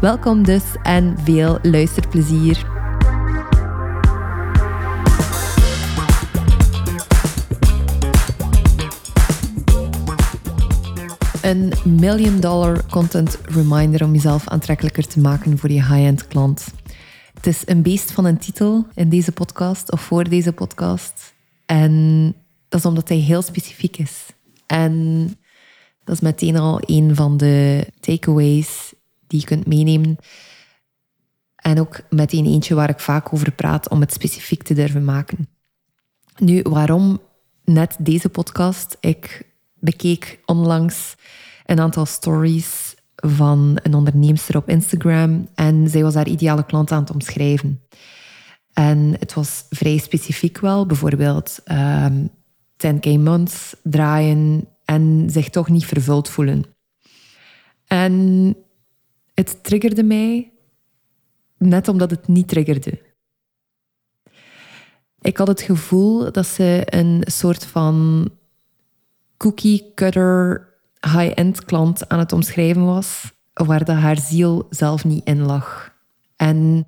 Welkom dus en veel luisterplezier. Een million dollar content reminder om jezelf aantrekkelijker te maken voor je high-end klant. Het is een beest van een titel in deze podcast of voor deze podcast. En dat is omdat hij heel specifiek is. En dat is meteen al een van de takeaways die je kunt meenemen. En ook meteen eentje waar ik vaak over praat om het specifiek te durven maken. Nu, waarom net deze podcast? Ik bekeek onlangs een aantal stories van een onderneemster op Instagram en zij was haar ideale klant aan het omschrijven. En het was vrij specifiek wel, bijvoorbeeld um, ehm, 10k months draaien en zich toch niet vervuld voelen. En het triggerde mij net omdat het niet triggerde. Ik had het gevoel dat ze een soort van cookie cutter high-end klant aan het omschrijven was, waar haar ziel zelf niet in lag. En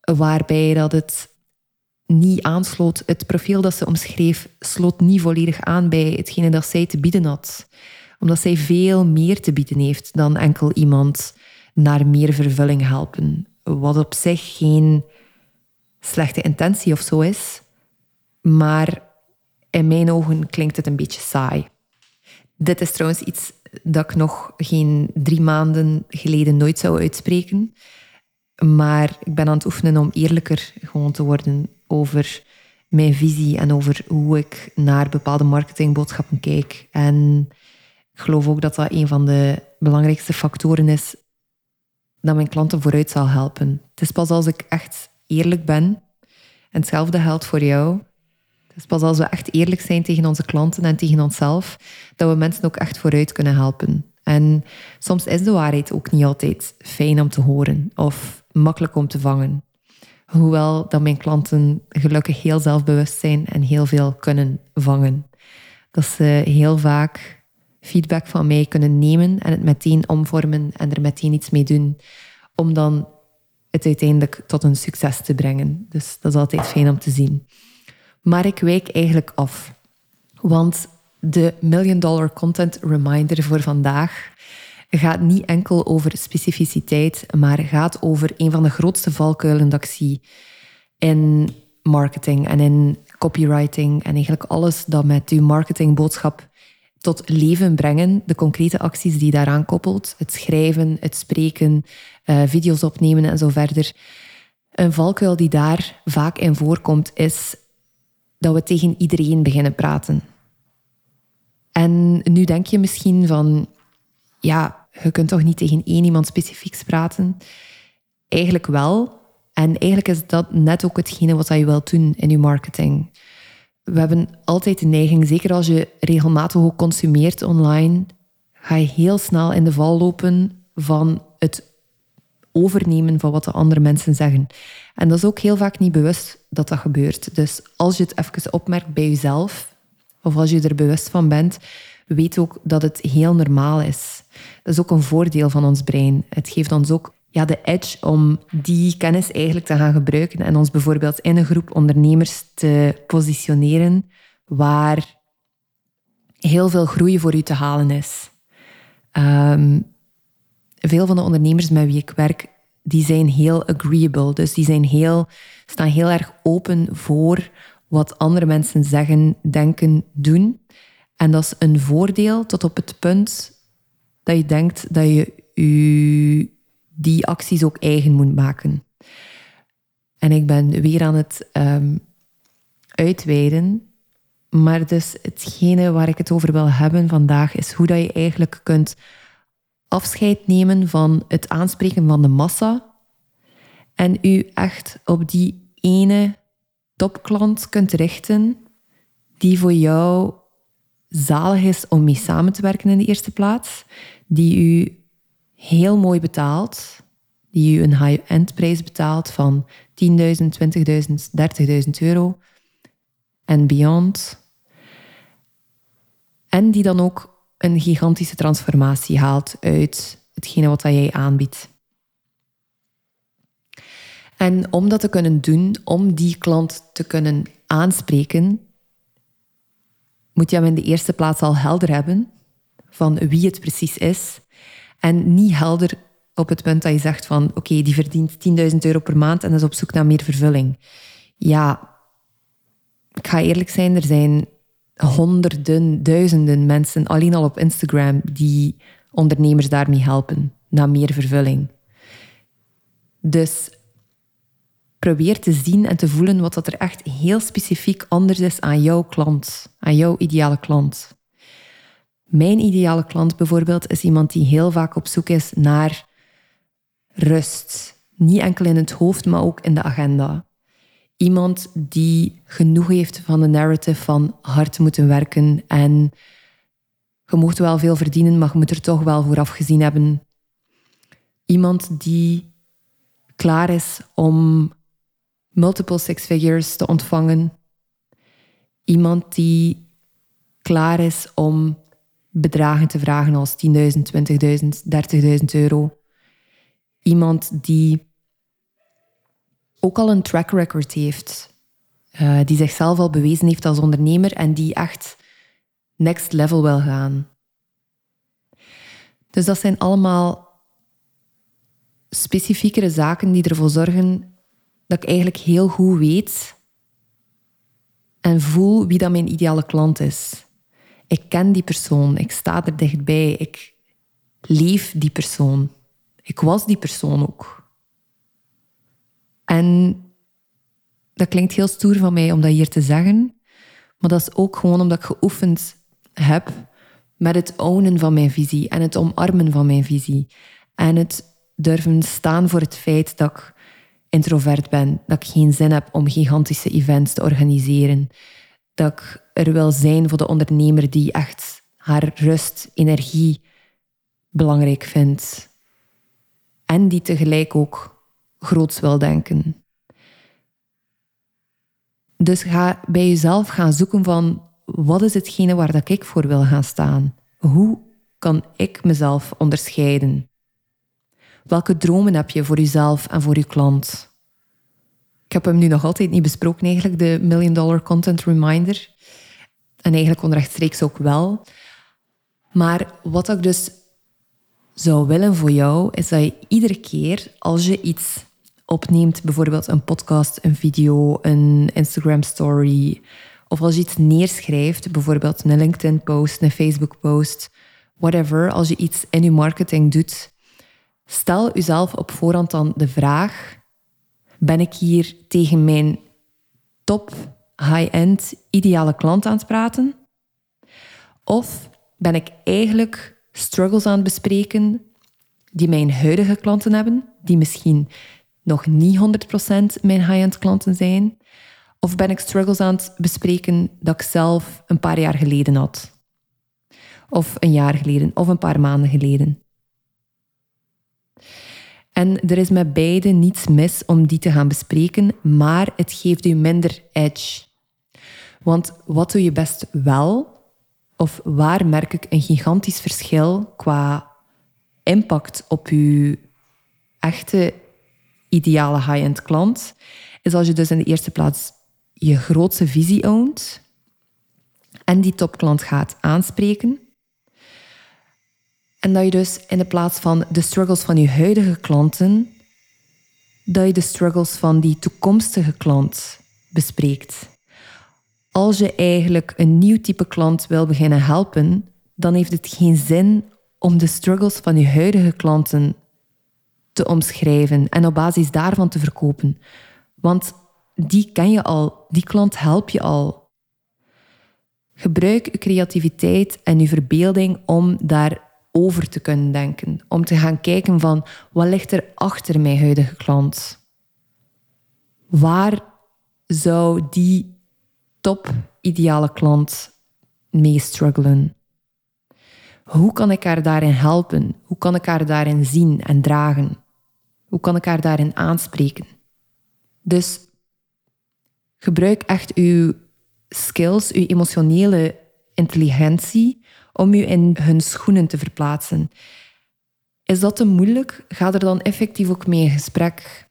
waarbij dat het niet aansloot, het profiel dat ze omschreef, sloot niet volledig aan bij hetgene dat zij te bieden had. Omdat zij veel meer te bieden heeft dan enkel iemand naar meer vervulling helpen. Wat op zich geen slechte intentie of zo is, maar in mijn ogen klinkt het een beetje saai. Dit is trouwens iets dat ik nog geen drie maanden geleden nooit zou uitspreken. Maar ik ben aan het oefenen om eerlijker gewoon te worden over mijn visie en over hoe ik naar bepaalde marketingboodschappen kijk. En geloof ook dat dat een van de belangrijkste factoren is dat mijn klanten vooruit zal helpen. Het is pas als ik echt eerlijk ben, en hetzelfde geldt voor jou, het is pas als we echt eerlijk zijn tegen onze klanten en tegen onszelf, dat we mensen ook echt vooruit kunnen helpen. En soms is de waarheid ook niet altijd fijn om te horen of makkelijk om te vangen. Hoewel dat mijn klanten gelukkig heel zelfbewust zijn en heel veel kunnen vangen. Dat ze heel vaak feedback van mij kunnen nemen en het meteen omvormen en er meteen iets mee doen. Om dan het uiteindelijk tot een succes te brengen. Dus dat is altijd fijn om te zien. Maar ik wijk eigenlijk af. Want de Million Dollar Content Reminder voor vandaag gaat niet enkel over specificiteit, maar gaat over een van de grootste valkuilen dat ik zie in marketing en in copywriting en eigenlijk alles dat met uw marketingboodschap tot leven brengen, de concrete acties die daaraan koppelt, het schrijven, het spreken, uh, video's opnemen en zo verder. Een valkuil die daar vaak in voorkomt is dat we tegen iedereen beginnen praten. En nu denk je misschien van, ja, je kunt toch niet tegen één iemand specifieks praten? Eigenlijk wel. En eigenlijk is dat net ook hetgene wat je wilt doen in je marketing. We hebben altijd de neiging, zeker als je regelmatig ook consumeert online, ga je heel snel in de val lopen van het overnemen van wat de andere mensen zeggen. En dat is ook heel vaak niet bewust dat dat gebeurt. Dus als je het even opmerkt bij jezelf, of als je er bewust van bent, weet ook dat het heel normaal is. Dat is ook een voordeel van ons brein. Het geeft ons ook ja, de edge om die kennis eigenlijk te gaan gebruiken en ons bijvoorbeeld in een groep ondernemers te positioneren waar heel veel groei voor u te halen is. Ehm, veel van de ondernemers met wie ik werk, die zijn heel agreeable. Dus die zijn heel, staan heel erg open voor wat andere mensen zeggen, denken, doen. En dat is een voordeel tot op het punt dat je denkt dat je je die acties ook eigen moet maken. En ik ben weer aan het um, uitweiden. Maar dus hetgene waar ik het over wil hebben vandaag is hoe dat je eigenlijk kunt afscheid nemen van het aanspreken van de massa en u echt op die ene topklant kunt richten die voor jou zalig is om mee samen te werken in de eerste plaats, die u heel mooi betaalt, die u een high-end prijs betaalt van 10.000, 20.000, 30.000 euro en beyond. En die dan ook een gigantische transformatie haalt uit hetgene wat jij aanbiedt. En om dat te kunnen doen, om die klant te kunnen aanspreken, moet je hem in de eerste plaats al helder hebben van wie het precies is. En niet helder op het punt dat je zegt van oké, die verdient 10.000 euro per maand en is op zoek naar meer vervulling. Ja, ik ga eerlijk zijn, er zijn honderden, duizenden mensen alleen al op Instagram die ondernemers daarmee helpen naar meer vervulling. Dus probeer te zien en te voelen wat dat er echt heel specifiek anders is aan jouw klant, aan jouw ideale klant. Mijn ideale klant bijvoorbeeld is iemand die heel vaak op zoek is naar rust. Niet enkel in het hoofd, maar ook in de agenda. Iemand die genoeg heeft van de narrative van hard moeten werken en je mocht wel veel verdienen, maar je moet er toch wel voor afgezien hebben. Iemand die klaar is om multiple six figures te ontvangen. Iemand die klaar is om bedragen te vragen als 10.000, 20.000, 30.000 euro. Iemand die ook al een track record heeft, uh, die zichzelf al bewezen heeft als ondernemer en die echt next level wil gaan. Dus dat zijn allemaal specifiekere zaken die ervoor zorgen dat ik eigenlijk heel goed weet en voel wie dat mijn ideale klant is. Ik ken die persoon, ik sta er dichtbij, ik leef die persoon. Ik was die persoon ook. En dat klinkt heel stoer van mij om dat hier te zeggen, maar dat is ook gewoon omdat ik geoefend heb met het ownen van mijn visie en het omarmen van mijn visie. En het durven staan voor het feit dat ik introvert ben, dat ik geen zin heb om gigantische events te organiseren, dat ik er wil zijn voor de ondernemer die echt haar rust, energie belangrijk vindt en die tegelijk ook groots wil denken. Dus ga bij jezelf gaan zoeken van wat is hetgene waar dat ik voor wil gaan staan? Hoe kan ik mezelf onderscheiden? Welke dromen heb je voor jezelf en voor je klant? Ik heb hem nu nog altijd niet besproken, eigenlijk, de Million Dollar Content Reminder. En eigenlijk onrechtstreeks ook wel. Maar wat ik dus zou willen voor jou, is dat je iedere keer als je iets opneemt, bijvoorbeeld een podcast, een video, een Instagram story, of als je iets neerschrijft, bijvoorbeeld een LinkedIn-post, een Facebook-post, whatever, als je iets in je marketing doet, Stel uzelf op voorhand dan de vraag: ben ik hier tegen mijn top, high-end, ideale klant aan het praten? Of ben ik eigenlijk struggles aan het bespreken die mijn huidige klanten hebben, die misschien nog niet 100% mijn high-end klanten zijn? Of ben ik struggles aan het bespreken dat ik zelf een paar jaar geleden had? Of een jaar geleden, of een paar maanden geleden? En er is met beide niets mis om die te gaan bespreken, maar het geeft u minder edge. Want wat doe je best wel? Of waar merk ik een gigantisch verschil qua impact op uw echte ideale high-end klant? Is als je dus in de eerste plaats je grootste visie ownt en die topklant gaat aanspreken. En dat je dus in de plaats van de struggles van je huidige klanten, dat je de struggles van die toekomstige klant bespreekt. Als je eigenlijk een nieuw type klant wil beginnen helpen, dan heeft het geen zin om de struggles van je huidige klanten te omschrijven en op basis daarvan te verkopen. Want die ken je al, die klant help je al. Gebruik je creativiteit en je verbeelding om daar over te kunnen denken. Om te gaan kijken van wat ligt er achter mijn huidige klant? Waar zou die top ideale klant mee struggelen? Hoe kan ik haar daarin helpen? Hoe kan ik haar daarin zien en dragen? Hoe kan ik haar daarin aanspreken? Dus gebruik echt uw skills, uw emotionele intelligentie om u in hun schoenen te verplaatsen. Is dat te moeilijk? Ga er dan effectief ook mee in gesprek.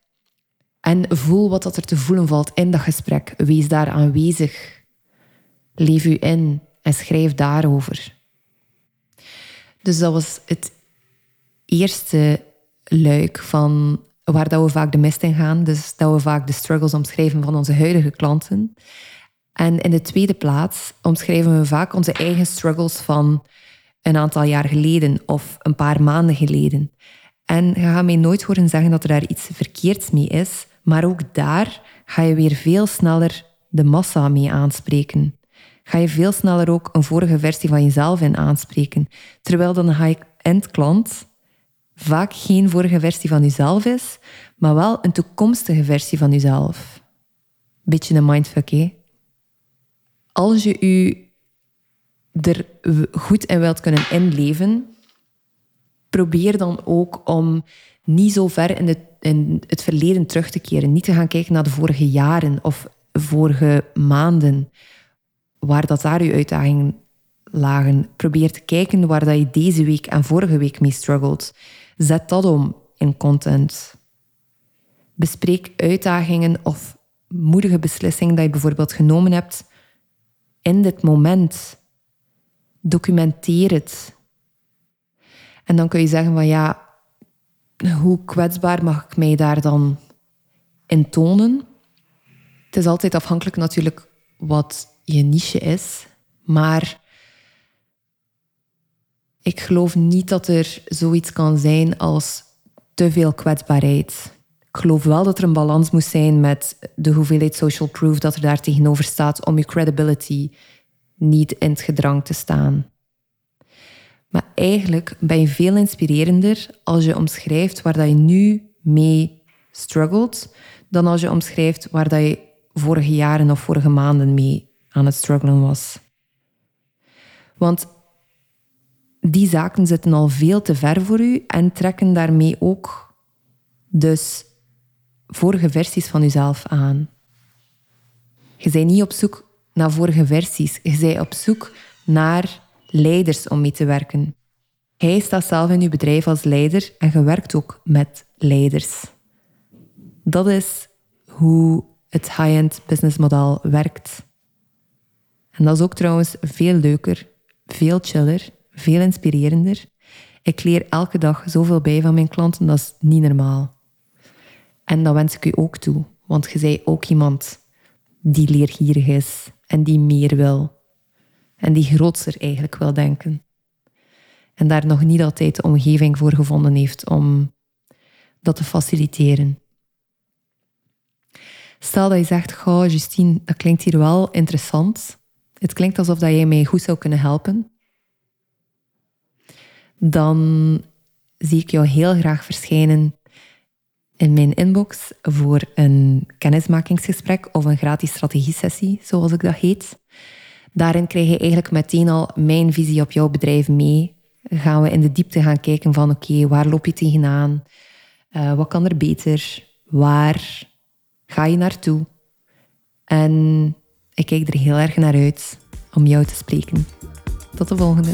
En voel wat dat er te voelen valt in dat gesprek. Wees daar aanwezig. Leef u in en schrijf daarover. Dus dat was het eerste luik van waar dat we vaak de mist in gaan. Dus dat we vaak de struggles omschrijven van onze huidige klanten. En in de tweede plaats omschrijven we vaak onze eigen struggles van een aantal jaar geleden of een paar maanden geleden. En je gaat mij nooit horen zeggen dat er daar iets verkeerds mee is, maar ook daar ga je weer veel sneller de massa mee aanspreken. Ga je veel sneller ook een vorige versie van jezelf in aanspreken. Terwijl dan een high-end klant vaak geen vorige versie van jezelf is, maar wel een toekomstige versie van jezelf. Beetje een mindfuck, hè? Als je je er goed in wilt kunnen inleven, probeer dan ook om niet zo ver in, in het verleden terug te keren. Niet te gaan kijken naar de vorige jaren of vorige maanden, waar dat daar je uitdagingen lagen. Probeer te kijken waar dat je deze week en vorige week mee struggelt. Zet dat om in content. Bespreek uitdagingen of moedige beslissingen dat je bijvoorbeeld genomen hebt in dit moment. Documenteer het. En dan kun je zeggen van ja, hoe kwetsbaar mag ik mij daar dan in tonen? Het is altijd afhankelijk natuurlijk wat je niche is, maar ik geloof niet dat er zoiets kan zijn als te veel kwetsbaarheid. Ik geloof wel dat er een balans moet zijn met de hoeveelheid social proof dat er daar tegenover staat om je credibility niet in het gedrang te staan. Maar eigenlijk ben je veel inspirerender als je omschrijft waar dat je nu mee struggelt, dan als je omschrijft waar dat je vorige jaren of vorige maanden mee aan het struggelen was. Want die zaken zitten al veel te ver voor u en trekken daarmee ook dus vorige versies van uzelf aan. Je bent niet op zoek naar vorige versies. Je bent op zoek naar leiders om mee te werken. Hij staat zelf in uw bedrijf als leider en je werkt ook met leiders. Dat is hoe het high-end businessmodel werkt. En dat is ook trouwens veel leuker, veel chiller, veel inspirerender. Ik leer elke dag zoveel bij van mijn klanten, dat is niet normaal. En dat wens ik u ook toe, want je bent ook iemand die leergierig is en die meer wil. En die grootser eigenlijk wil denken. En daar nog niet altijd de omgeving voor gevonden heeft om dat te faciliteren. Stel dat je zegt, goh, Justine, dat klinkt hier wel interessant. Het klinkt alsof dat jij mij goed zou kunnen helpen. Dan zie ik jou heel graag verschijnen in mijn inbox voor een kennismakingsgesprek of een gratis strategiesessie, zoals ik dat heet. Daarin krijg je eigenlijk meteen al mijn visie op jouw bedrijf mee. Gaan we in de diepte gaan kijken van oké, waar loop je tegenaan? Uh, wat kan er beter? Waar ga je naartoe? En ik kijk er heel erg naar uit om jou te spreken. Tot de volgende.